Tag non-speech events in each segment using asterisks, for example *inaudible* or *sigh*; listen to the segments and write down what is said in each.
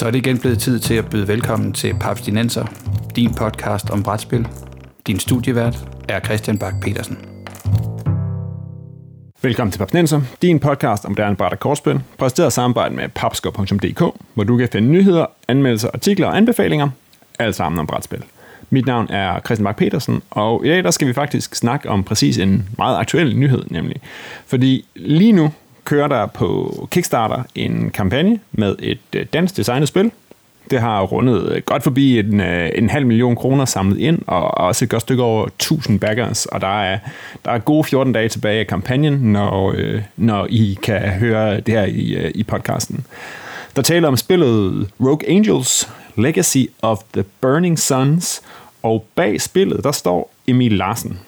Så er det igen blevet tid til at byde velkommen til Papstinenser, din podcast om brætspil. Din studievært er Christian Bak petersen Velkommen til Papstinenser, din podcast om moderne bræt og kortspil, præsenteret i samarbejde med papskov.dk, hvor du kan finde nyheder, anmeldelser, artikler og anbefalinger, alt sammen om brætspil. Mit navn er Christian Bak petersen og i dag der skal vi faktisk snakke om præcis en meget aktuel nyhed, nemlig. Fordi lige nu kører der på Kickstarter en kampagne med et øh, dansk designet spil. Det har rundet øh, godt forbi en, øh, en halv million kroner samlet ind, og også et godt stykke over 1000 backers, og der er, der er gode 14 dage tilbage af kampagnen, når, når I kan høre det her i, i podcasten. Der taler om spillet Rogue Angels, Legacy of the Burning Suns, og bag spillet, der står Emil Larsen.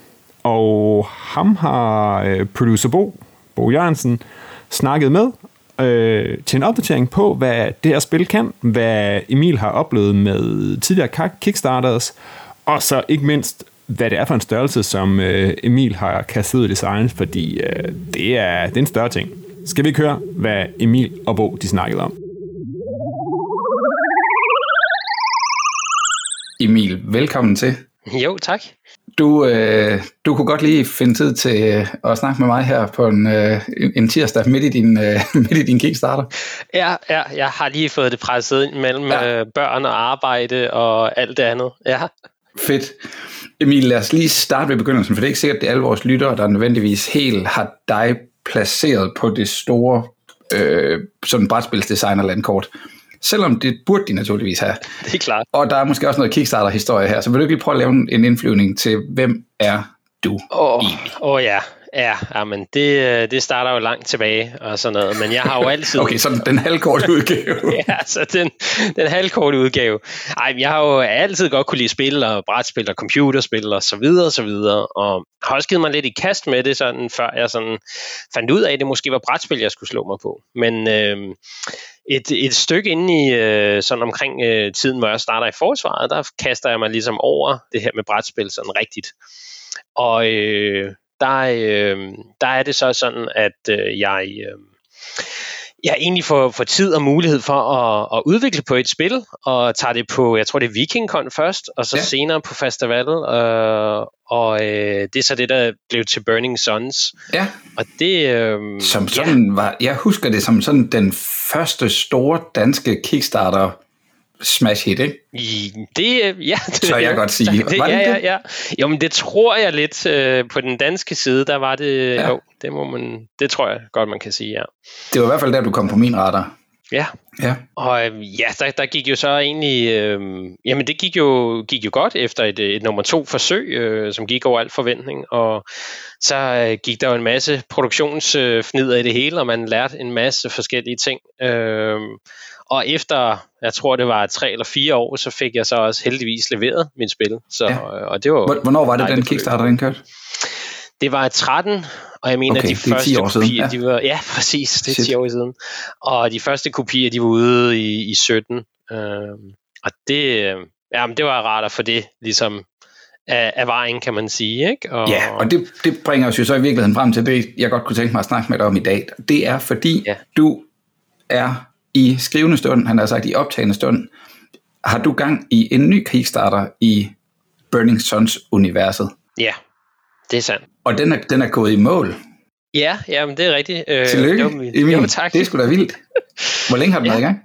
Og ham har producer Bo, Bo Jørgensen, snakket med øh, til en opdatering på, hvad det her spil kan, hvad Emil har oplevet med tidligere Kickstarters, og så ikke mindst, hvad det er for en størrelse, som øh, Emil har kastet ud i design, fordi øh, det, er, det er en større ting. Skal vi ikke høre, hvad Emil og Bo de snakkede om? Emil, velkommen til. Jo, tak. Du, øh, du kunne godt lige finde tid til øh, at snakke med mig her på en, øh, en tirsdag midt i, din, øh, *laughs* midt i din Kickstarter. Ja, ja, jeg har lige fået det presset ind mellem ja. øh, børn og arbejde og alt det andet. Ja. Fedt. Emil, lad os lige starte ved begyndelsen, for det er ikke sikkert, at det er alle vores lyttere, der nødvendigvis helt har dig placeret på det store øh, sådan brætspilsdesigner-landkort selvom det burde de naturligvis have. *laughs* Det er klart. Og der er måske også noget Kickstarter-historie her, så vil du ikke lige prøve at lave en indflyvning til, hvem er du Åh oh, oh ja, Ja, men det, det starter jo langt tilbage og sådan noget, men jeg har jo altid... *laughs* okay, så den halvkorte udgave. *laughs* ja, så den, den halvkorte udgave. Ej, jeg har jo altid godt kunne lide spil og brætspil og computerspil og så videre og så videre, og har også givet mig lidt i kast med det, sådan, før jeg sådan fandt ud af, at det måske var brætspil, jeg skulle slå mig på. Men øh, et, et stykke inde i øh, sådan omkring øh, tiden, hvor jeg starter i forsvaret, der kaster jeg mig ligesom over det her med brætspil sådan rigtigt. Og øh, der, øh, der er det så sådan, at øh, jeg... Øh, jeg egentlig får, får tid og mulighed for at, at udvikle på et spil, og tager det på, jeg tror det er VikingCon først, og så ja. senere på festival, øh, og øh, det er så det, der blev til Burning Suns. Ja. Og det... Øh, som sådan ja. var, jeg husker det som sådan den første store danske Kickstarter smash hit, ikke? I, det, ja. Det, så jeg godt sige. *laughs* Det, var det, ja, ja, ja. Jo, men det tror jeg lidt øh, på den danske side, der var det, ja. jo, det må man, det tror jeg godt, man kan sige, ja. Det var i hvert fald der, du kom på min radar. Ja. ja. Og øh, ja, der, der gik jo så egentlig, øh, jamen det gik jo, gik jo godt efter et, et nummer to forsøg, øh, som gik over al forventning, og så øh, gik der jo en masse produktionsfnider øh, i det hele, og man lærte en masse forskellige ting. Øh, og efter, jeg tror det var tre eller fire år, så fik jeg så også heldigvis leveret mit spil. Så, ja. og det var Hvornår var det, den Kickstarter, den kørte? Det var 13, og jeg mener, okay, de første kopier, siden, ja. de var, ja, præcis, det er Shit. 10 år siden. Og de første kopier, de var ude i, i 17. Øh, og det, ja, men det var rart at få det ligesom af, af vejen, kan man sige. Ikke? Og, ja, og det, det bringer os jo så i virkeligheden frem til det, jeg godt kunne tænke mig at snakke med dig om i dag. Det er fordi, ja. du er i skrivende stund, han har sagt i optagende stund, har du gang i en ny Kickstarter i Burning Suns-universet. Ja, det er sandt. Og den er, den er gået i mål. Ja, ja men det er rigtigt. Øh, Tillykke, det var, Emil. Jo, tak. Det er sgu da vildt. Hvor længe har den ja. været i gang?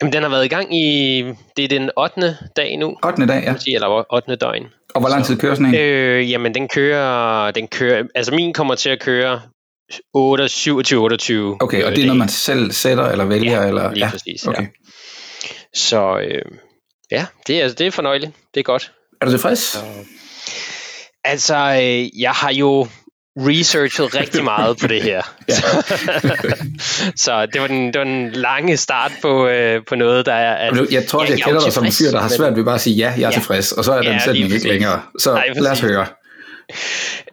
Jamen, den har været i gang i, det er den 8. dag nu. 8. dag, ja. Sige, eller 8. døgn. Og hvor lang tid kører sådan en? Øh, jamen, den kører, den kører, altså min kommer til at køre 8, 27, 28. Okay, og det er noget, man selv sætter eller vælger? Ja, eller? lige ja, præcis. Okay. Ja. Så øh, ja, det er, det er fornøjeligt. Det er godt. Er du tilfreds? Så, altså, øh, jeg har jo researchet rigtig meget på det her. *laughs* *laughs* så det var, den, det var den lange start på, øh, på noget, der er... At, jeg tror, ja, jeg, jeg kender dig som en fyr, der har svært ved bare at sige, ja, jeg er ja. tilfreds, og så er den ja, sætning ikke længere. Så Nej, lad os høre.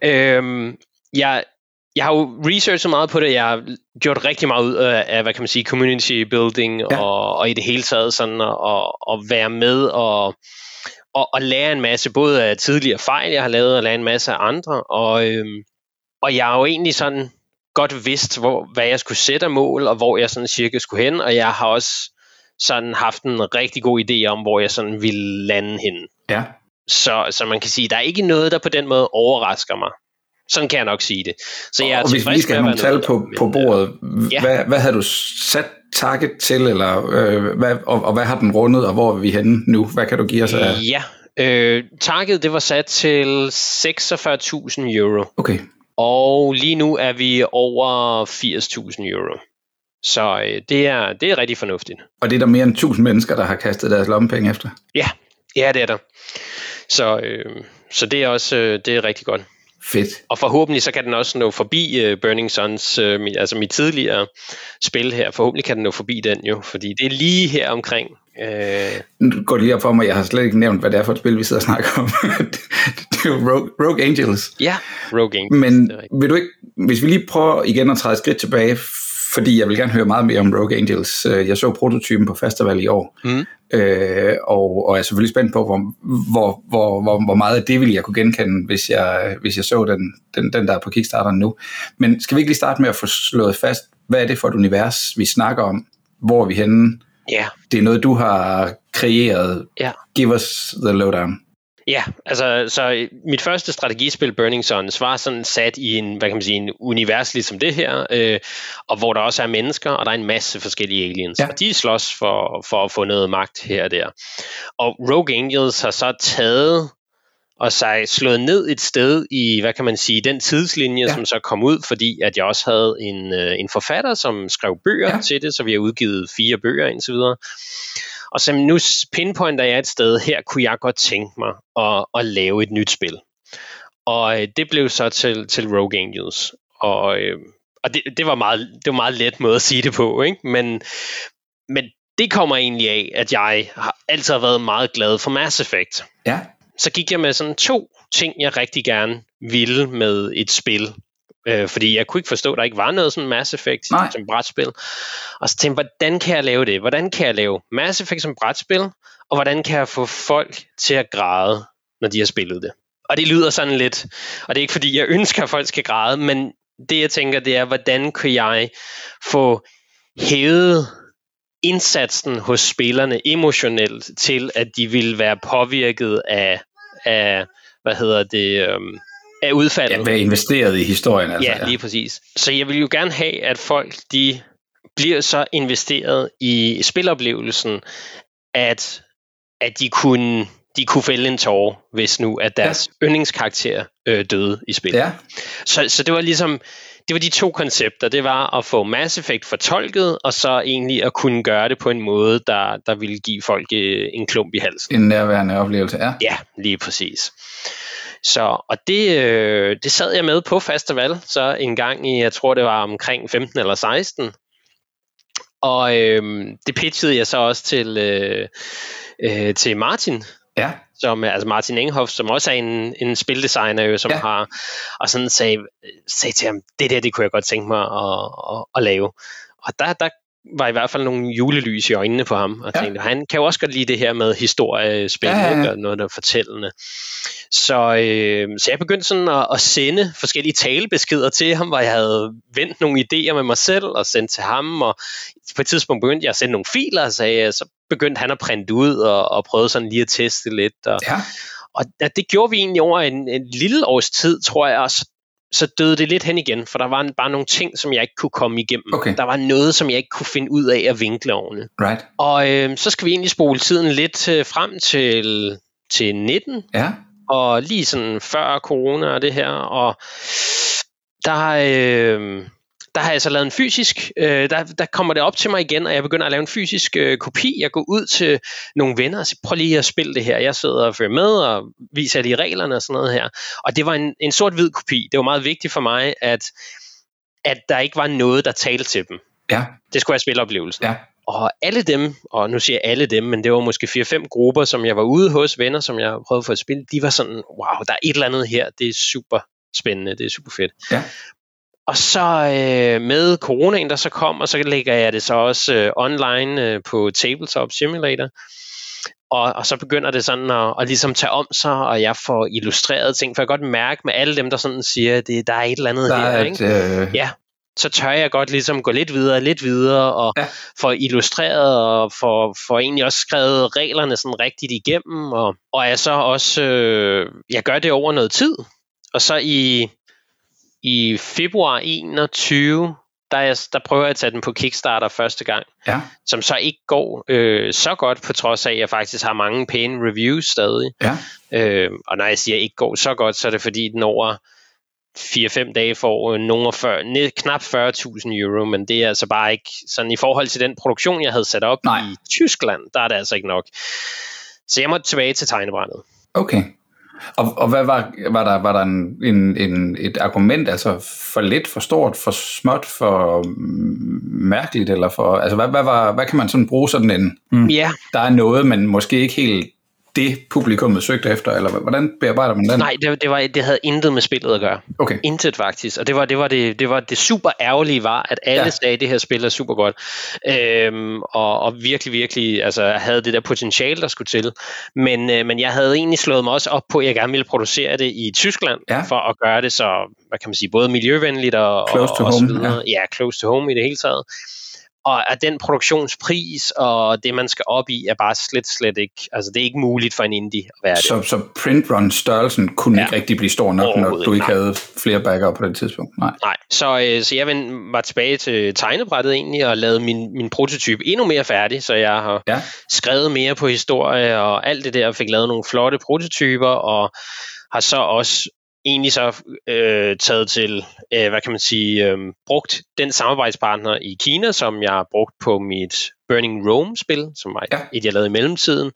Øhm, jeg, jeg har jo researchet meget på det. Jeg har gjort rigtig meget ud af, af hvad kan man sige, community building ja. og, og i det hele taget sådan at, at være med og, og, og lære en masse, både af tidligere fejl, jeg har lavet, og lære en masse af andre. Og, øhm, og jeg har jo egentlig sådan godt vidst, hvor, hvad jeg skulle sætte af mål, og hvor jeg sådan cirka skulle hen, og jeg har også sådan haft en rigtig god idé om, hvor jeg sådan ville lande henne. Ja. Så, så man kan sige, der er ikke noget, der på den måde overrasker mig. Sådan kan jeg nok sige det. Så jeg og hvis vi skal have nogle tal på, på bordet, ja. hvad, hvad havde du sat target til, eller, øh, hvad, og, og hvad har den rundet, og hvor er vi henne nu? Hvad kan du give os af? Ja, øh, target det var sat til 46.000 euro. Okay. Og lige nu er vi over 80.000 euro. Så øh, det, er, det er rigtig fornuftigt. Og det er der mere end 1000 mennesker, der har kastet deres lommepenge efter? Ja, ja det er der. Så, øh, så det er også øh, det er rigtig godt. Fedt. Og forhåbentlig så kan den også nå forbi uh, Burning Suns, uh, mit, altså mit tidligere spil her. Forhåbentlig kan den nå forbi den jo, fordi det er lige her omkring. Uh... Nu går det lige op for mig, jeg har slet ikke nævnt, hvad det er for et spil, vi sidder og snakker om. *laughs* det er jo Rogue, Rogue Angels. Ja, Rogue Angels. Men vil du ikke, hvis vi lige prøver igen at træde et skridt tilbage, fordi jeg vil gerne høre meget mere om Rogue Angels. Øh, jeg så prototypen på festival i år, mm. øh, og, og er selvfølgelig spændt på, hvor, hvor, hvor, hvor, hvor meget af det vil jeg kunne genkende, hvis jeg, hvis jeg så den, den, den der på Kickstarter nu. Men skal vi ikke lige starte med at få slået fast, hvad er det for et univers, vi snakker om? Hvor er vi henne? Ja. Yeah. Det er noget, du har kreeret. Ja. Yeah. Give us the lowdown. Ja, altså så mit første strategispil Burning Suns var sådan sat i en, hvad kan man sige, en univers ligesom det her, øh, og hvor der også er mennesker, og der er en masse forskellige aliens, ja. og de slås for, for at få noget magt her og der. Og Rogue Angels har så taget og sig slået ned et sted i, hvad kan man sige, den tidslinje, ja. som så kom ud, fordi at jeg også havde en, øh, en forfatter, som skrev bøger ja. til det, så vi har udgivet fire bøger indtil videre. Og som nu pinpointer jeg et sted, her kunne jeg godt tænke mig at, at lave et nyt spil. Og øh, det blev så til, til Rogue Angels. Og, øh, og det, det, var meget, det var meget let måde at sige det på, ikke? Men, men det kommer egentlig af, at jeg har altid har været meget glad for Mass Effect. Ja. Så gik jeg med sådan to ting, jeg rigtig gerne ville med et spil. Øh, fordi jeg kunne ikke forstå, at der ikke var noget sådan Mass Effect Nej. som brætspil. Og så tænkte jeg, hvordan kan jeg lave det? Hvordan kan jeg lave Mass Effect som brætspil? Og hvordan kan jeg få folk til at græde, når de har spillet det? Og det lyder sådan lidt, og det er ikke fordi, jeg ønsker, at folk skal græde, men det jeg tænker, det er, hvordan kan jeg få hævet indsatsen hos spillerne emotionelt til, at de vil være påvirket af, af hvad hedder det, øhm, af udfaldet. Ja, være investeret i historien. Altså, ja, lige præcis. Så jeg vil jo gerne have, at folk de bliver så investeret i spiloplevelsen, at, at de kunne de kunne fælde en tårer, hvis nu at deres ja. yndlingskarakter øh, døde i spillet. Ja. Så, så det var ligesom, det var de to koncepter. Det var at få Mass Effect fortolket, og så egentlig at kunne gøre det på en måde, der, der ville give folk øh, en klump i halsen. En nærværende oplevelse, ja. Ja, lige præcis. Så, og det, øh, det sad jeg med på festival, så en gang i, jeg tror det var omkring 15 eller 16. Og øh, det pitchede jeg så også til, øh, øh, til Martin, ja. som altså Martin Enghoff, som også er en, en spildesigner, jo, som ja. har, og sådan sagde, sagde til ham, det der, det kunne jeg godt tænke mig at, at, at lave. Og der, der var i hvert fald nogle julelys i øjnene på ham, og ja. tænkte, han kan jo også godt lide det her med historiespil, ja, ja, ja. og noget der er fortællende. Så, øh, så jeg begyndte sådan at, at sende forskellige talebeskeder til ham, hvor jeg havde vendt nogle idéer med mig selv og sendt til ham, og på et tidspunkt begyndte jeg at sende nogle filer, og sagde, så begyndte han at printe ud og, og prøvede sådan lige at teste lidt. Og, ja. og det gjorde vi egentlig over en, en lille års tid, tror jeg, og så så døde det lidt hen igen, for der var bare nogle ting, som jeg ikke kunne komme igennem. Okay. Der var noget, som jeg ikke kunne finde ud af at vinkle ordentligt. Right. Og øh, så skal vi egentlig spole tiden lidt øh, frem til, til 19. Ja. Og lige sådan før corona og det her. Og der, øh, der har jeg så lavet en fysisk, øh, der, der kommer det op til mig igen, og jeg begynder at lave en fysisk øh, kopi. Jeg går ud til nogle venner og siger, prøv lige at spille det her. Jeg sidder og følger med og viser de reglerne og sådan noget her. Og det var en, en sort-hvid kopi. Det var meget vigtigt for mig, at, at der ikke var noget, der talte til dem. Ja. Det skulle være spiloplevelsen. Ja. Og alle dem, og nu siger jeg alle dem, men det var måske 4-5 grupper, som jeg var ude hos, venner, som jeg prøvede for at spille, de var sådan, wow, der er et eller andet her, det er super spændende, det er super fedt. Ja. Og så øh, med coronaen, der så kom, og så lægger jeg det så også øh, online øh, på Tabletop Simulator. Og, og så begynder det sådan at, at ligesom tage om sig, og jeg får illustreret ting, for jeg kan godt mærke med alle dem, der sådan siger, at det, der er et eller andet der her. Er ikke? Et, øh, ja. så tør jeg godt ligesom gå lidt videre, lidt videre, og ja. få illustreret, og få, få egentlig også skrevet reglerne sådan rigtigt igennem, og, og jeg så også, øh, jeg gør det over noget tid, og så i, i februar 21, der, er, der prøver jeg at tage den på Kickstarter første gang, ja. som så ikke går øh, så godt, på trods af, at jeg faktisk har mange pæne reviews stadig. Ja. Øh, og når jeg siger ikke går så godt, så er det fordi, den over 4-5 dage får øh, nogen 40, ned, knap 40.000 euro, men det er altså bare ikke sådan i forhold til den produktion, jeg havde sat op Nej. i Tyskland, der er det altså ikke nok. Så jeg måtte tilbage til tegnebrættet. Okay. Og, og hvad var, var der, var der en, en, en, et argument, altså for lidt, for stort, for småt, for mærkeligt, eller for, altså hvad, hvad, var, hvad kan man sådan bruge sådan en, mm. ja. der er noget, men måske ikke helt det, publikummet søgte efter, eller hvordan bearbejder man den? Nej, det, det, var, det havde intet med spillet at gøre. Okay. Intet faktisk. Og det var det, var det, det, var det super ærgerlige var, at alle ja. sagde, at det her spil er super godt. Øhm, og, og virkelig, virkelig altså, havde det der potentiale, der skulle til. Men, øh, men jeg havde egentlig slået mig også op på, at jeg gerne ville producere det i Tyskland, ja. for at gøre det så, hvad kan man sige, både miljøvenligt og, close to og, home, så videre. Ja. ja, close to home i det hele taget og at den produktionspris og det, man skal op i, er bare slet, slet ikke, altså det er ikke muligt for en indie at være så, det. Så print run størrelsen kunne ja. ikke rigtig blive stor nok, når du ikke nej. havde flere backer på det tidspunkt? Nej. Nej, så, øh, så jeg var tilbage til tegnebrættet egentlig og lavede min, min prototype endnu mere færdig, så jeg har ja. skrevet mere på historie og alt det der, fik lavet nogle flotte prototyper og har så også egentlig så øh, taget til, øh, hvad kan man sige, øh, brugt den samarbejdspartner i Kina, som jeg har brugt på mit Burning Rome-spil, som var ja. et, jeg lavede i mellemtiden.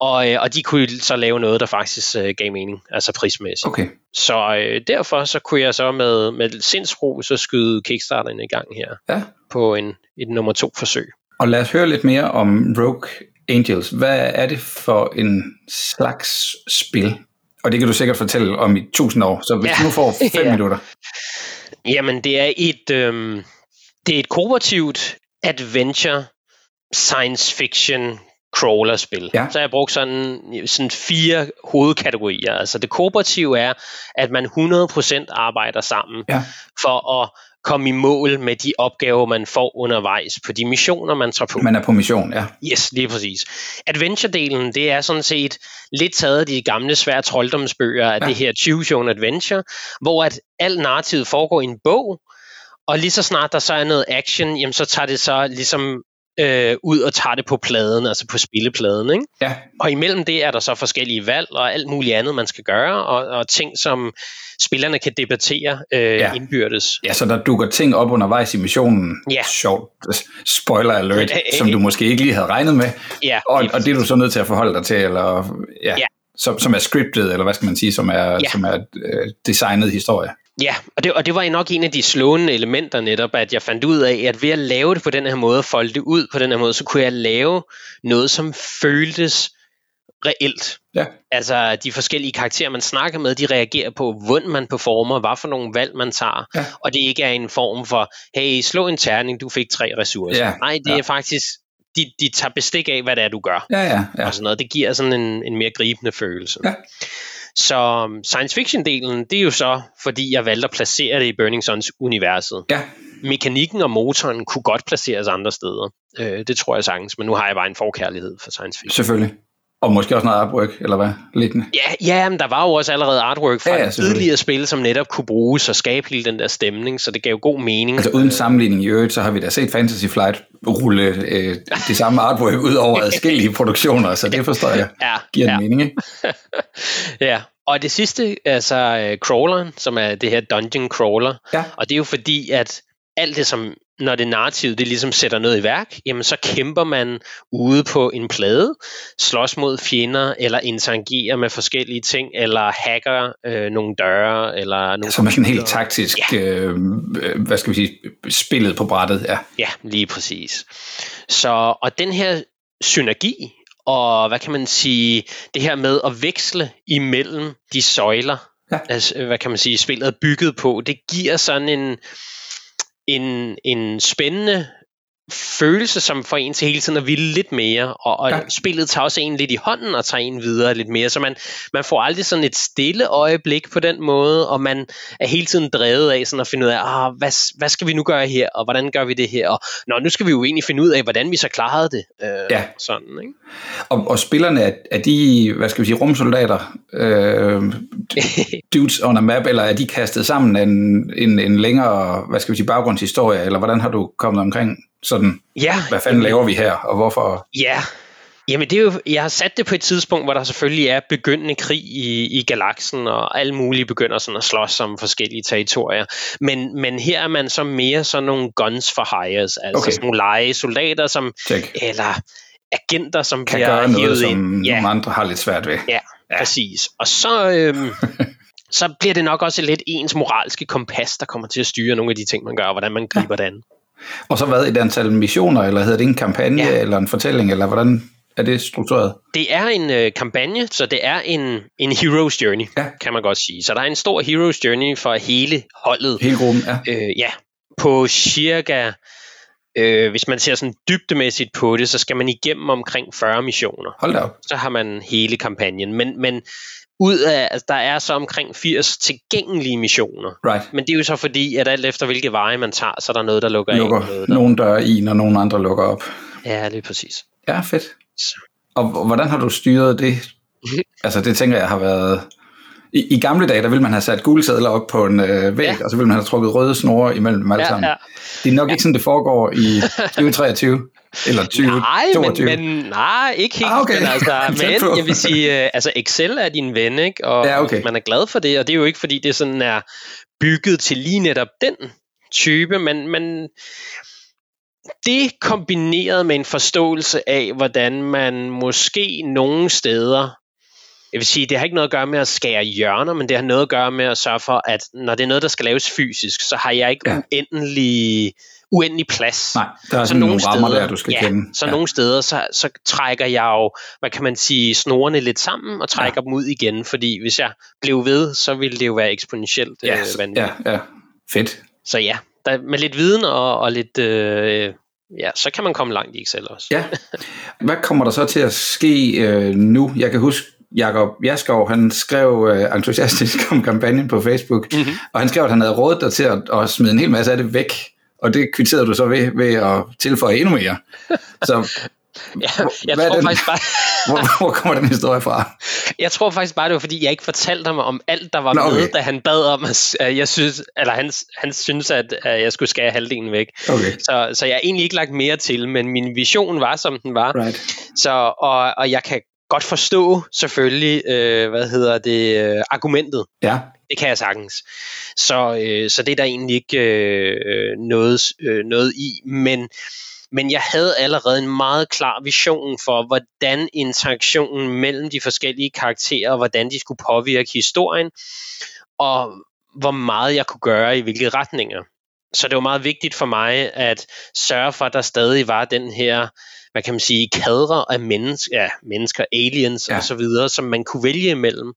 Og, øh, og de kunne så lave noget, der faktisk øh, gav mening, altså prismæssigt. Okay. Så øh, derfor så kunne jeg så med, med sindsro så skyde Kickstarteren i gang her ja. på en, et nummer to forsøg. Og lad os høre lidt mere om Rogue Angels. Hvad er det for en slags spil? Og det kan du sikkert fortælle om i tusind år, så hvis ja. du nu får *laughs* fem ja. minutter. Jamen, det er et, øhm, det er et kooperativt adventure science fiction crawler-spil. Ja. Så har jeg brugt sådan, sådan fire hovedkategorier. Altså det kooperative er, at man 100% arbejder sammen ja. for at komme i mål med de opgaver, man får undervejs på de missioner, man tager på. Man er på mission, ja. Yes, lige præcis. Adventure-delen, det er sådan set lidt taget af de gamle svære trolddomsbøger af ja. det her Choose Your Adventure, hvor at al narrativet foregår i en bog, og lige så snart der så er noget action, jamen så tager det så ligesom øh, ud og tager det på pladen, altså på spillepladen. Ikke? Ja. Og imellem det er der så forskellige valg og alt muligt andet, man skal gøre, og, og ting, som spillerne kan debattere øh, ja. indbyrdes. Ja, så der dukker ting op undervejs i missionen. Ja. Sjovt. Spoiler alert, *laughs* som du måske ikke lige havde regnet med. Ja, og, og det er du så nødt til at forholde dig til, eller ja, ja. Som, som er scriptet, eller hvad skal man sige, som er, ja. som er øh, designet historie. Ja, og det, og det var nok en af de slående elementer netop, at jeg fandt ud af, at ved at lave det på den her måde, folde det ud på den her måde, så kunne jeg lave noget, som føltes reelt. Ja. Altså de forskellige karakterer, man snakker med, de reagerer på, hvordan man performer, hvad for nogle valg man tager, ja. og det ikke er en form for, hey, slå en terning, du fik tre ressourcer. Ja. Nej, det ja. er faktisk, de, de tager bestik af, hvad det er, du gør. Ja, ja, ja. Og sådan noget. Det giver sådan en, en mere gribende følelse. Ja. Så um, science fiction-delen, det er jo så, fordi jeg valgte at placere det i Burning Suns universet. Ja. Mekanikken og motoren kunne godt placeres andre steder. Øh, det tror jeg sagtens, men nu har jeg bare en forkærlighed for science fiction. Selvfølgelig. Og måske også noget artwork, eller hvad? Liggende. Ja, ja, men der var jo også allerede artwork fra ja, ja, tidligere spil, som netop kunne bruges og skabe hele den der stemning, så det gav god mening. Altså uden sammenligning i øvrigt, så har vi da set Fantasy Flight rulle øh, det samme artwork ud over *laughs* adskillige produktioner, så det forstår jeg ja, giver ja. en mening, ikke? *laughs* ja, og det sidste, altså uh, crawleren, som er det her dungeon crawler, ja. og det er jo fordi, at alt det, som når det narrative det ligesom sætter noget i værk, jamen så kæmper man ude på en plade, slås mod fjender, eller interagerer med forskellige ting, eller hacker øh, nogle døre, eller nogle Som er sådan helt taktisk, ja. øh, hvad skal vi sige, spillet på brættet, ja. Ja, lige præcis. Så, og den her synergi, og hvad kan man sige, det her med at veksle imellem de søjler, ja. altså, hvad kan man sige, spillet er bygget på, det giver sådan en, en, en spændende følelse, som får en til hele tiden at ville lidt mere, og, og ja. spillet tager også en lidt i hånden og tager en videre lidt mere, så man, man får aldrig sådan et stille øjeblik på den måde, og man er hele tiden drevet af sådan at finde ud af, ah, hvad, hvad skal vi nu gøre her, og hvordan gør vi det her, og nå, nu skal vi jo egentlig finde ud af, hvordan vi så klarede det. Øh, ja. Sådan, ikke? Og, og spillerne, er, er de, hvad skal vi sige, rumsoldater, øh, *laughs* dudes on a map, eller er de kastet sammen en, en, en længere, hvad skal vi sige, baggrundshistorie, eller hvordan har du kommet omkring sådan, ja, hvad fanden laver vi her, og hvorfor? Ja, Jamen det er jo, jeg har sat det på et tidspunkt, hvor der selvfølgelig er begyndende krig i, i galaksen, og alle mulige begynder sådan at slås om forskellige territorier. Men, men her er man så mere sådan nogle guns for hires, altså okay. sådan nogle lege soldater, som, Check. eller agenter, som kan bliver gøre noget, ind. som ja. nogle andre har lidt svært ved. Ja, ja. præcis. Og så, øhm, *laughs* så bliver det nok også lidt ens moralske kompas, der kommer til at styre nogle af de ting, man gør, og hvordan man griber ja. det an. Og så hvad, et antal missioner, eller hedder det en kampagne, ja. eller en fortælling, eller hvordan er det struktureret? Det er en øh, kampagne, så det er en, en hero's journey, ja. kan man godt sige. Så der er en stor hero's journey for hele holdet. Hele gruppen, ja. Øh, ja, på cirka, øh, hvis man ser sådan dybdemæssigt på det, så skal man igennem omkring 40 missioner. Hold da op. Så har man hele kampagnen. Men, men ud af, altså, der er så omkring 80 tilgængelige missioner. Right. Men det er jo så fordi, at alt efter hvilke veje man tager, så er der noget, der lukker, lukker af. Noget, der... Nogle døre i, når nogle andre lukker op. Ja, lige præcis. Ja, fedt. Og hvordan har du styret det? *laughs* altså det tænker jeg har været... I, I gamle dage, der ville man have sat gule op på en øh, væg, ja. og så ville man have trukket røde snore imellem dem alle ja, sammen. Ja. Det er nok ja. ikke sådan, det foregår i 2023. *laughs* Eller 20, nej, 22. Men, men, nej, ikke helt. Ah, okay. Men, altså, *laughs* men jeg vil sige, øh, altså Excel er din ven, ikke? Og ja, okay. man er glad for det, og det er jo ikke, fordi det sådan er bygget til lige netop den type, men, men det kombineret med en forståelse af, hvordan man måske nogle steder, jeg vil sige, det har ikke noget at gøre med at skære hjørner, men det har noget at gøre med at sørge for, at når det er noget, der skal laves fysisk, så har jeg ikke ja. uendelig, uendelig plads. Nej, der er så nogle, nogle rammer der, du skal ja, kende. Så ja. nogle steder, så, så trækker jeg jo, hvad kan man sige, snorene lidt sammen og trækker ja. dem ud igen, fordi hvis jeg blev ved, så ville det jo være eksponentielt ja, øh, vanvittigt. Ja, ja, fedt. Så ja, der, med lidt viden og, og lidt, øh, ja, så kan man komme langt i Excel også. ja. Hvad kommer der så til at ske øh, nu? Jeg kan huske, Jakob Jaskov, han skrev øh, entusiastisk *laughs* om kampagnen på Facebook, mm-hmm. og han skrev, at han havde rådet dig til at, at smide en hel masse af det væk, og det kvitterede du så ved, ved at tilføje endnu mere. Så *laughs* Ja, jeg tror den, faktisk bare... *laughs* hvor, hvor kommer den historie fra? Jeg tror faktisk bare, det var fordi, jeg ikke fortalte ham om alt, der var Nå, okay. med, da han bad om, at jeg synes, eller han, han synes, at, at jeg skulle skære halvdelen væk. Okay. Så, så jeg har egentlig ikke lagt mere til, men min vision var, som den var. Right. Så, og, og jeg kan godt forstå selvfølgelig, øh, hvad hedder det, øh, argumentet. Ja. Det kan jeg sagtens. Så, øh, så det er der egentlig ikke øh, noget, øh, noget i, men men jeg havde allerede en meget klar vision for, hvordan interaktionen mellem de forskellige karakterer, hvordan de skulle påvirke historien, og hvor meget jeg kunne gøre i hvilke retninger. Så det var meget vigtigt for mig at sørge for, at der stadig var den her, hvad kan man sige, kadre af mennesker, ja, mennesker aliens ja. og så videre, som man kunne vælge imellem,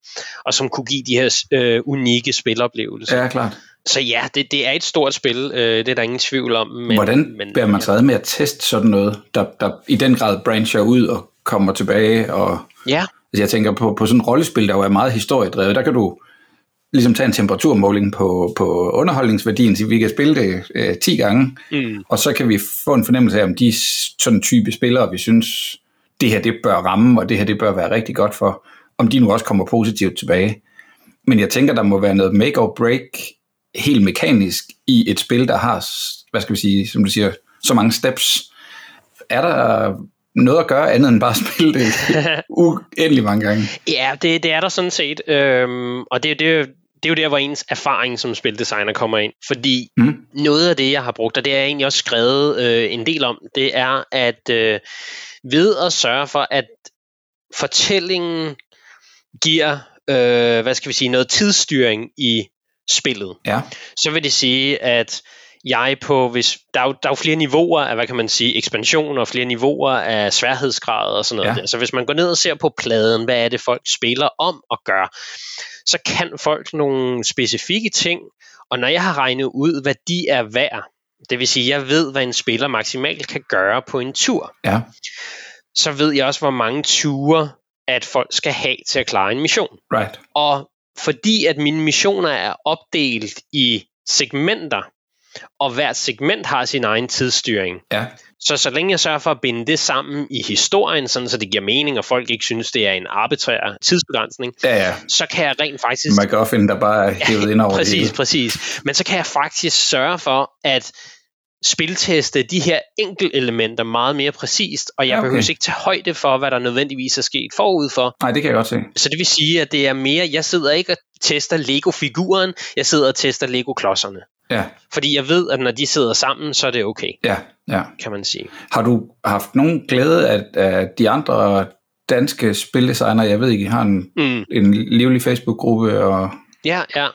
og som kunne give de her øh, unikke spiloplevelser. Ja, klart. Så ja, det, det er et stort spil, øh, det er der ingen tvivl om. Men, Hvordan men, bærer man sig ad med at teste sådan noget, der, der i den grad brancher ud og kommer tilbage? Og, ja. Altså jeg tænker på, på sådan et rollespil, der jo er meget historiedrevet, der kan du ligesom tage en temperaturmåling på, på underholdningsværdien, så vi kan spille det øh, 10 gange, mm. og så kan vi få en fornemmelse af, om de sådan type spillere, vi synes, det her det bør ramme, og det her det bør være rigtig godt for, om de nu også kommer positivt tilbage. Men jeg tænker, der må være noget make or break helt mekanisk i et spil, der har, hvad skal vi sige, som du siger, så mange steps. Er der noget at gøre andet end bare at spille det *laughs* uendelig mange gange? Ja, det, det er der sådan set. Øhm, og det, det, det er jo der, hvor ens erfaring som spildesigner kommer ind. Fordi mm. noget af det, jeg har brugt, og det er jeg egentlig også skrevet øh, en del om, det er, at øh, ved at sørge for, at fortællingen giver, øh, hvad skal vi sige, noget tidsstyring i spillet, ja. så vil det sige, at jeg på, hvis der er, jo, der er jo flere niveauer af, hvad kan man sige, ekspansion og flere niveauer af sværhedsgrad og sådan noget. Ja. Så hvis man går ned og ser på pladen, hvad er det folk spiller om og gør, så kan folk nogle specifikke ting, og når jeg har regnet ud, hvad de er værd, det vil sige, jeg ved, hvad en spiller maksimalt kan gøre på en tur. Ja. Så ved jeg også, hvor mange ture, at folk skal have til at klare en mission. Right. Og fordi at mine missioner er opdelt i segmenter, og hvert segment har sin egen tidsstyring. Ja. Så så længe jeg sørger for at binde det sammen i historien, sådan så det giver mening, og folk ikke synes, det er en arbitrær tidsbegrænsning, Ja, ja. så kan jeg rent faktisk... McGuffin, der bare er hævet ind over det præcis, hele. præcis. Men så kan jeg faktisk sørge for, at spilteste de her elementer meget mere præcist, og jeg Ja, ja, okay. behøver ikke tage højde for, hvad der nødvendigvis er sket forud for. Nej, det kan jeg godt se. Så det vil sige, at det er mere, jeg sidder ikke og tester Lego-figuren, jeg sidder og tester Lego-klodserne. Ja, Fordi jeg ved, at når de sidder sammen, så er det okay, ja, ja. kan man sige. Har du haft nogen glæde af, af de andre danske spildesigner? Jeg ved ikke, I har en, Mm. en livlig Facebook-gruppe, og Ja, ja.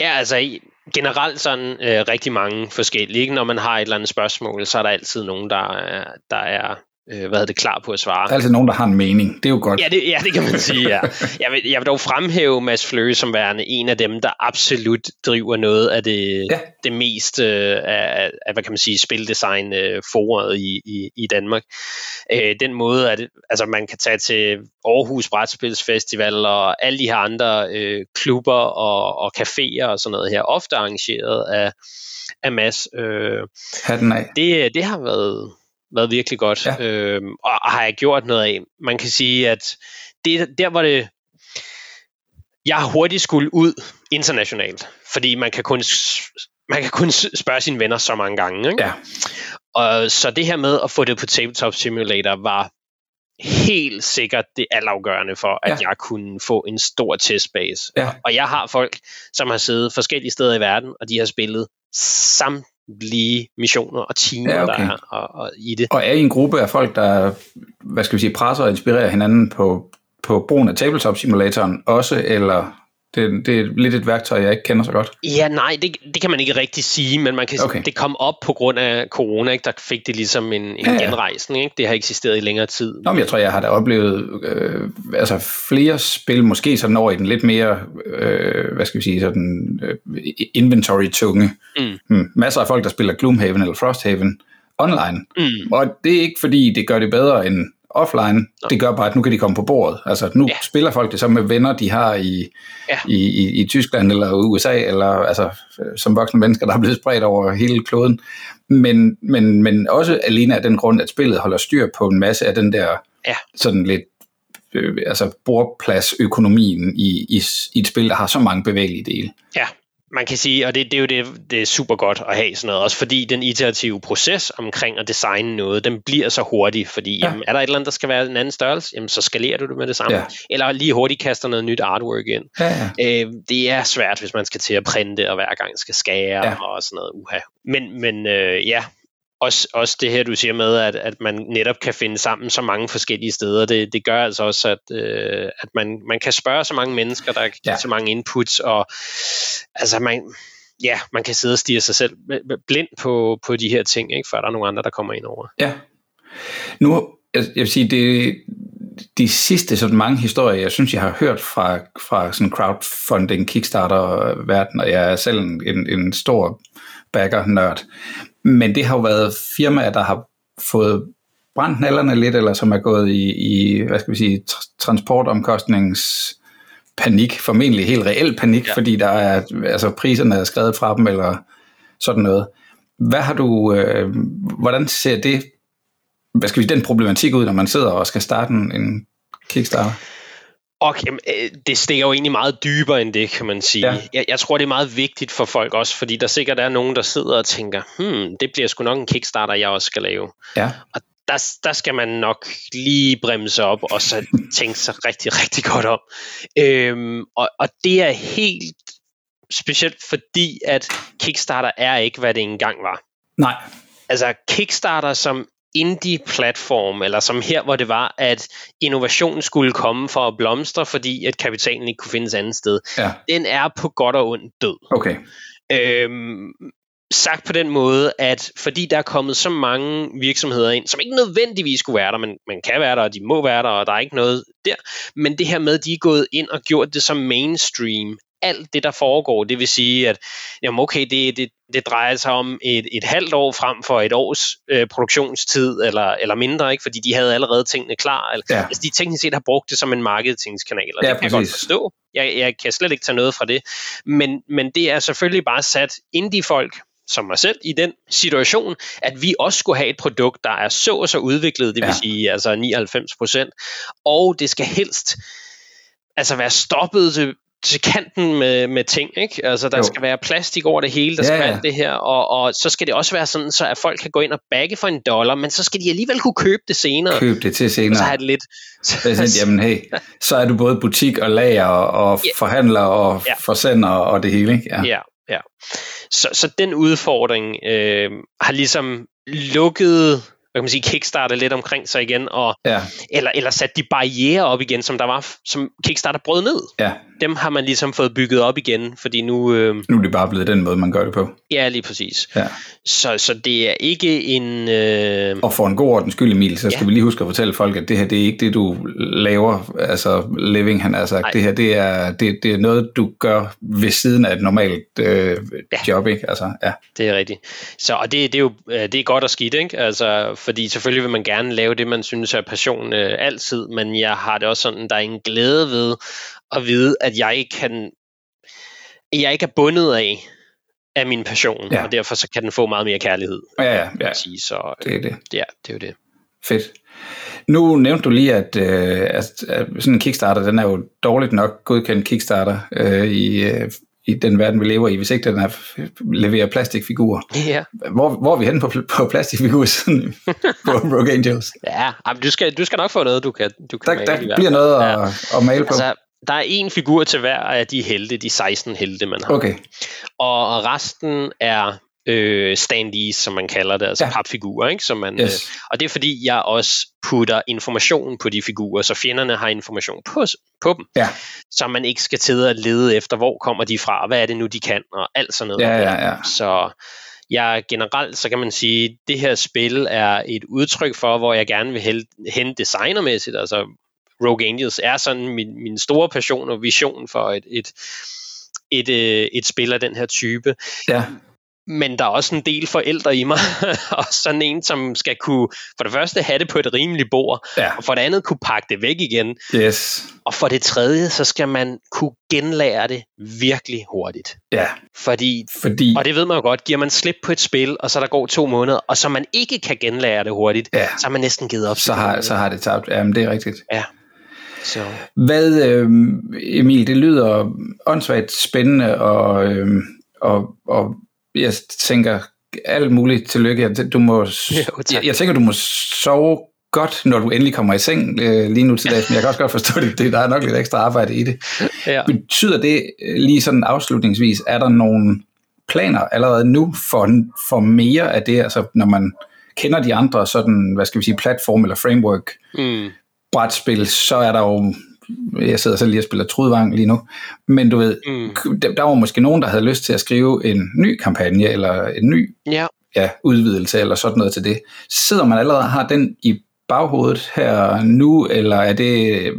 Ja, altså generelt sådan øh, rigtig mange forskellige. Ikke? Når man har et eller andet spørgsmål, så er der altid nogen, der er, der er øh, hvad det, klar på at svare. der er altid nogen, der har en mening. Det er jo godt. Ja det, ja, det kan man sige, ja. Jeg vil, jeg vil dog fremhæve Mads Fløge som værende en af dem, der absolut driver noget af det, Ja. det mest øh, af, af, hvad kan man sige, spildesign øh, foret i, i, i Danmark. Øh, den måde, at altså, man kan tage til Aarhus Brætspilsfestival og alle de her andre øh, klubber og, og caféer og sådan noget her, ofte arrangeret af, af Mads. Øh, Hatten af. det, det har været, været virkelig godt, Ja. øhm, og har jeg gjort noget af. Man kan sige, at det, der var det, jeg har hurtigt skulle ud internationalt, fordi man kan kun, man kan kun spørge sine venner så mange gange. Ikke? Ja. Og så det her med at få det på Tabletop Simulator var helt sikkert det altafgørende for, at Ja. jeg kunne få en stor testbase. Ja. Og jeg har folk, som har siddet forskellige steder i verden, og de har spillet samtlige missioner og timer, Ja, okay. der er og, og i det. Og er I en gruppe af folk, der hvad skal vi sige, presser og inspirerer hinanden på, på brugen af tabletop-simulatoren også, eller det, det er lidt et værktøj, jeg ikke kender så godt? Ja, nej, det, det kan man ikke rigtig sige, men man kan, Okay. det kom op på grund af corona, ikke? der fik det ligesom en, en Ja, ja, genrejsning. Ikke? Det har eksisteret i længere tid. Nå, men jeg tror, jeg har da oplevet øh, altså flere spil, måske sådan over i den lidt mere, øh, hvad skal vi sige, sådan øh, inventory-tunge. Mm. Hmm. Masser af folk, der spiller Gloomhaven eller Frosthaven online. Mm. Og det er ikke fordi, det gør det bedre end offline. Det gør bare, at nu kan de komme på bordet. Altså nu Ja. spiller folk det så med venner, de har i, Ja. i, i, i Tyskland eller USA, eller altså som voksne mennesker, der er blevet spredt over hele kloden. Men, men, men også alene af den grund, at spillet holder styr på en masse af den der Ja. sådan lidt øh, altså bordpladsøkonomien i, i, i et spil, der har så mange bevægelige dele. Ja, man kan sige, og det, det er jo det, det er super godt at have sådan noget, også fordi den iterative proces omkring at designe noget, den bliver så hurtig, fordi Ja. ja. jamen, er der et eller andet, der skal være en anden størrelse, jamen, så skalerer du det med det samme. Ja. Eller lige hurtigt kaster noget nyt artwork ind. Ja, ja. Øh, det er svært, hvis man skal til at printe, og hver gang skal skære ja. og sådan noget uha. Men, men øh, ja, også, også det her, du siger med, at, at man netop kan finde sammen så mange forskellige steder, det, det gør altså også, at, øh, at man, man kan spørge så mange mennesker, der kan Ja. give så mange inputs, og altså man, ja, man kan sidde og stige sig selv blind på, på de her ting, ikke, før der er nogle andre, der kommer ind over. Ja. Nu, jeg, jeg vil sige, det, de sidste sådan mange historier, jeg synes, jeg har hørt fra, fra sådan crowdfunding, Kickstarter-verden, og jeg er selv en, en stor backer-nørd. Men det har jo været firmaer, der har fået brændt nallerne lidt, eller som er gået i, i hvad skal vi sige, tr- transportomkostnings panik, formentlig helt reel panik, ja. Fordi der er, altså priserne er skrevet fra dem, eller sådan noget. Hvad har du, øh, hvordan ser det, hvad skal vi den problematik ud, når man sidder og skal starte en, en Kickstarter? Og jamen, øh, det stikker jo egentlig meget dybere end det, kan man sige. Ja. Jeg, jeg tror, det er meget vigtigt for folk også, fordi der sikkert er nogen, der sidder og tænker, hmm, det bliver sgu nok en Kickstarter, jeg også skal lave. Ja, Og der, der skal man nok lige bremse op, og så tænke sig rigtig, rigtig godt om. Øhm, og, og det er helt specielt fordi, at Kickstarter er ikke, hvad det engang var. nej, Altså Kickstarter som indie-platform, eller som her, hvor det var, at innovationen skulle komme for at blomstre, fordi at kapitalen ikke kunne findes andet sted, ja, den er på godt og ondt død. okay, Øhm, sagt på den måde, at fordi der er kommet så mange virksomheder ind, som ikke nødvendigvis skulle være der, men man kan være der, og de må være der, og der er ikke noget der, men det her med, at de er gået ind og gjort det som mainstream, alt det, der foregår. Det vil sige, at jamen okay, det, det, det drejer sig om et, et halvt år frem for et års øh, produktionstid, eller, eller mindre, ikke? fordi de havde allerede tingene klar. Eller, ja. Altså, de teknisk set har brugt det som en marketingskanal, og ja, det kan præcis. jeg godt forstå. Jeg, jeg kan slet ikke tage noget fra det. Men, men det er selvfølgelig bare sat indie-folk, som mig selv i den situation, at vi også skulle have et produkt, der er så og så udviklet, det vil ja. sige altså 99 procent, og det skal helst altså være stoppet til, kanten med, med ting, ikke? Altså, der jo. skal være plastik over det hele, der ja, skal være alt det her, og, og så skal det også være sådan, så at folk kan gå ind og bagge for en dollar, men så skal de alligevel kunne købe det senere. Købe det til senere. så er det lidt... Så, er sådan, jamen hey, *laughs* så er du både butik og lager og, og ja. forhandler og ja. forsender og det hele, ikke? Ja, ja. ja. Så, så den udfordring øh, har ligesom lukket hvad kan man sige, kickstarter lidt omkring sig igen, og, ja. eller, eller sat de barriere op igen, som der var, som Kickstarter brød ned. Ja. Dem har man ligesom fået bygget op igen, fordi nu... Øh, nu er det bare blevet den måde, man gør det på. Ja, lige præcis. Ja. Så, så det er ikke en... Øh, og for en god ordens skyld, Emil, så skal ja. vi lige huske at fortælle folk, at det her, det er ikke det, du laver, altså living, han har sagt. Nej. Det her, det er, det, det er noget, du gør ved siden af et normalt øh, ja. job, ikke? Altså, ja. Det er rigtigt. Så, og det, det, er jo øh, det er godt og skidt, ikke? Altså, fordi selvfølgelig vil man gerne lave det, man synes er passion øh, altid, men jeg har det også sådan, der er en glæde ved at vide, at jeg kan jeg ikke er bundet af af min passion, ja. og derfor så kan den få meget mere kærlighed. Ja, ja, ja. Sige. Så, det er det. Ja, det er jo det. Fedt. Nu nævnte du lige, at, øh, at, at sådan en Kickstarter, den er jo dårligt nok godkendt Kickstarter øh, i, øh, i den verden, vi lever i, hvis ikke den er, leverer plastikfigurer. Ja. Hvor, hvor er vi henne på, på plastikfigurer sådan, på *laughs* Rogue Angels? Ja, du skal, du skal nok få noget, du kan, du kan der, male. Der bliver noget at, ja. at male på. Altså, der er en figur til hver af de helte, de 16 helte, man har. Okay. Og resten er øh, standees, som man kalder det, altså ja. papfigurer, ikke? Som man, yes. øh, og det er fordi, jeg også putter information på de figurer, så fjenderne har information på, på dem, ja. så man ikke skal til at lede efter, hvor kommer de fra, hvad er det nu, de kan, og alt sådan noget. Ja, ja, ja. Så jeg generelt, så kan man sige, det her spil er et udtryk for, hvor jeg gerne vil hente designermæssigt, altså Rogue Angels er sådan min, min store passion og vision for et, et, et, et, øh, et spil af den her type. Ja men der er også en del forældre i mig, *laughs* og sådan en, som skal kunne for det første have det på et rimeligt bord, ja. og for det andet kunne pakke det væk igen. Yes. Og for det tredje, så skal man kunne genlære det virkelig hurtigt. Ja. Fordi, Fordi, og det ved man jo godt, giver man slip på et spil, og så der går to måneder, og så man ikke kan genlære det hurtigt, ja. så har man næsten givet op. Så har, så har det tabt. Jamen, det er rigtigt. Ja. Så. Hvad, øh, Emil, det lyder åndssvagt spændende, og, øh, og, og jeg tænker alt muligt tillykke. Du må, jo, jeg, jeg tænker, du må sove godt, når du endelig kommer i seng øh, lige nu til dags, men jeg kan også godt forstå det, det, der er nok lidt ekstra arbejde i det. Ja. Betyder det øh, lige sådan afslutningsvis, er der nogle planer allerede nu for, for mere af det, altså når man kender de andre sådan, hvad skal vi sige, platform eller framework mm. Brætspil, så er der jo jeg sidder selv lige og spiller Trudvang lige nu, men du ved, mm. der, der var måske nogen, der havde lyst til at skrive en ny kampagne, eller en ny ja. Ja, udvidelse, eller sådan noget til det. Sidder man allerede og har den i baghovedet her nu, eller er det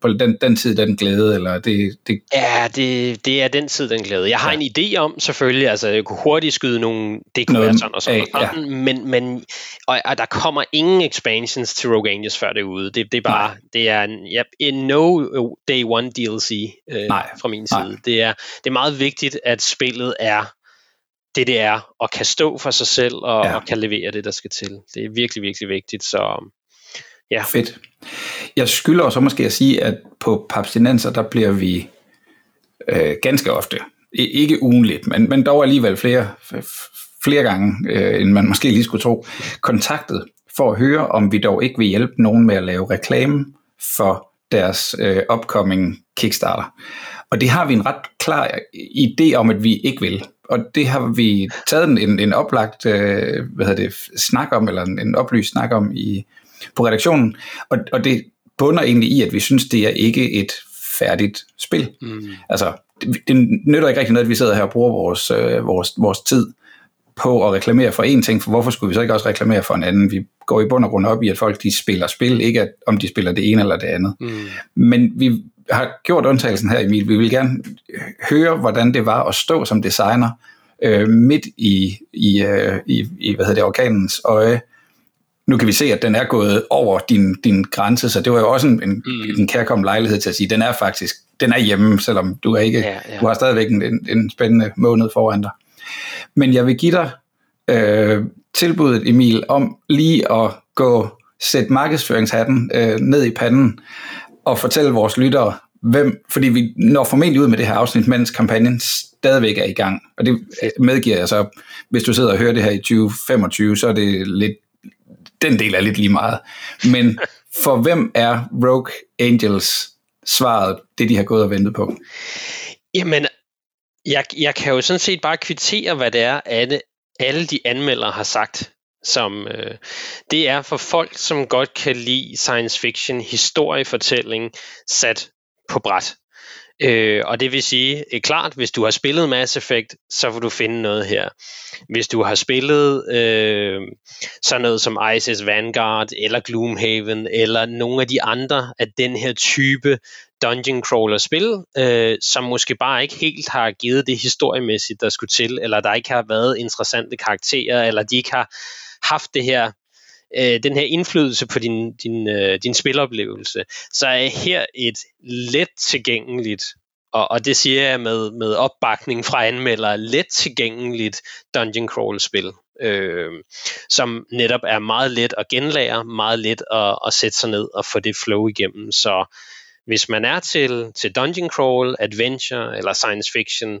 på den, den tid den glæde, eller det, det... Ja, det, det er den tid den glæde. Jeg har ja. en idé om, selvfølgelig, altså jeg kunne hurtigt skyde nogle, det kunne være sådan og sådan, af, ja. men, men og, og, der kommer ingen expansions til Rogue Angels før det er ude. Det, det er bare, Nej. det er en, ja, en no day one DLC øh, Nej. fra min side. Nej. Det er, det er meget vigtigt, at spillet er det, det er, og kan stå for sig selv, og, ja. og kan levere det, der skal til. Det er virkelig, virkelig vigtigt, så Ja. Fedt. Jeg skylder så måske at sige, at på papstinenser, der bliver vi øh, ganske ofte, ikke ugenligt, men, men dog alligevel flere, flere gange, øh, end man måske lige skulle tro, kontaktet for at høre, om vi dog ikke vil hjælpe nogen med at lave reklame for deres øh, upcoming Kickstarter. Og det har vi en ret klar idé om, at vi ikke vil. Og det har vi taget en, en oplagt øh, hvad hedder det, snak om, eller en, en oplyst snak om i, på redaktionen, og, og det bunder egentlig i, at vi synes, det er ikke et færdigt spil. Mm. Altså, det, det nytter ikke rigtig noget, at vi sidder her og bruger vores, øh, vores, vores tid på at reklamere for en ting, for hvorfor skulle vi så ikke også reklamere for en anden? Vi går i bund og grund op i, at folk de spiller spil, ikke at, om de spiller det ene eller det andet. Mm. Men vi, har gjort undtagelsen her, Emil. Vi vil gerne høre, hvordan det var at stå som designer øh, midt i, i, øh, i, i hvad hedder det, orkanens øje. Nu kan vi se, at den er gået over din, din grænse, så det var jo også en, en, mm. en kærkommen lejlighed til at sige, den er faktisk den er hjemme, selvom du er ikke ja, ja. du har stadigvæk en, en spændende måned foran dig. Men jeg vil give dig øh, tilbuddet, Emil, om lige at gå sætte markedsføringshatten øh, ned i panden og fortælle vores lyttere, hvem, fordi vi når formentlig ud med det her afsnit, mens kampagnen stadigvæk er i gang. Og det medgiver jeg så, hvis du sidder og hører det her i 2025, så er det lidt, den del er lidt lige meget. Men for hvem er Rogue Angels svaret, det de har gået og ventet på? Jamen, jeg, jeg kan jo sådan set bare kvittere, hvad det er, alle, alle de anmeldere har sagt som øh, det er for folk, som godt kan lide science fiction, historiefortælling sat på bræt. Øh, og det vil sige, er klart, hvis du har spillet Mass Effect, så vil du finde noget her. Hvis du har spillet øh, sådan noget som ISS Vanguard, eller Gloomhaven, eller nogle af de andre af den her type dungeon crawler spil, øh, som måske bare ikke helt har givet det historiemæssigt, der skulle til, eller der ikke har været interessante karakterer, eller de ikke har haft det her øh, den her indflydelse på din, din, øh, din spiloplevelse, så er her et let tilgængeligt, og, og det siger jeg med, med opbakning fra anmeldere, let tilgængeligt dungeon crawl spil, øh, som netop er meget let at genlære, meget let at, at sætte sig ned og få det flow igennem. Så hvis man er til, til dungeon crawl, adventure eller science fiction,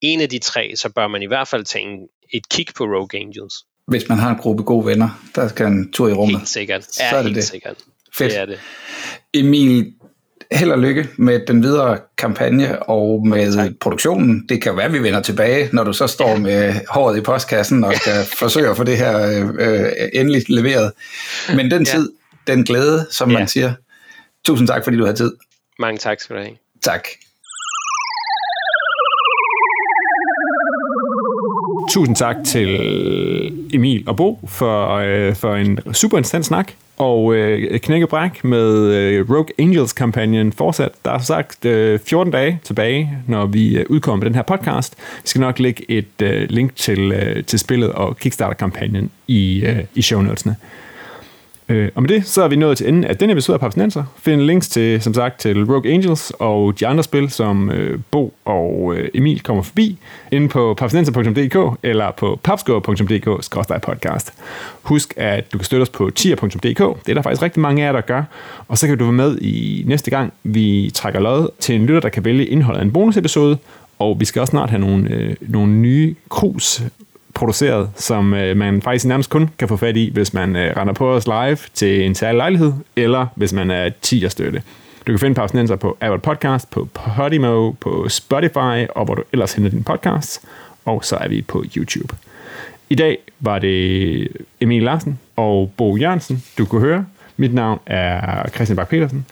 en af de tre, så bør man i hvert fald tage en, et kig på Rogue Angels hvis man har en gruppe gode venner, der skal en tur i rummet. Helt sikkert. Ja, så er det helt det. sikkert. Fedt. Det er det. Emil, held og lykke med den videre kampagne og med tak. produktionen. Det kan være, at vi vender tilbage, når du så står ja. med håret i postkassen og skal *laughs* forsøge at få det her øh, øh, endelig leveret. Men den tid, ja. den glæde, som ja. man siger. Tusind tak, fordi du har tid. Mange tak skal du have. Tak. Tusind tak til Emil og Bo for, øh, for en super interessant snak. Og øh, knækkebræk med øh, Rogue Angels-kampagnen fortsat. Der er som sagt øh, 14 dage tilbage, når vi øh, udkommer med den her podcast. Vi skal nok lægge et øh, link til, øh, til spillet og Kickstarter-kampagnen i, øh, i show notesene. Øh, og med det, så er vi nået til enden af denne episode af Papsnenser. Find links til, som sagt, til Rogue Angels og de andre spil, som øh, Bo og øh, Emil kommer forbi, inde på papsnenser.dk eller på papscore.dk-podcast. Husk, at du kan støtte os på tier.dk. Det er der faktisk rigtig mange af jer, der gør. Og så kan du være med i næste gang, vi trækker lod til en lytter, der kan vælge indholdet af en bonusepisode. Og vi skal også snart have nogle, øh, nogle nye krus produceret, som øh, man faktisk nærmest kun kan få fat i, hvis man øh, render på os live til en særlig lejlighed, eller hvis man er 10 støtte. Du kan finde Pausnenser på Apple Podcast, på Podimo, på Spotify, og hvor du ellers henter din podcast, og så er vi på YouTube. I dag var det Emil Larsen og Bo Jørgensen, du kunne høre. Mit navn er Christian Bak petersen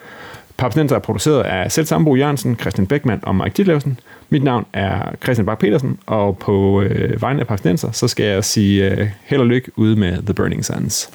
Papsnenser er produceret af selv Sambo Jørgensen, Christian Beckmann og Mike Ditlevsen. Mit navn er Christian Bak petersen og på øh, vegne af Papsnenser, så skal jeg sige øh, held og lykke ude med The Burning Suns.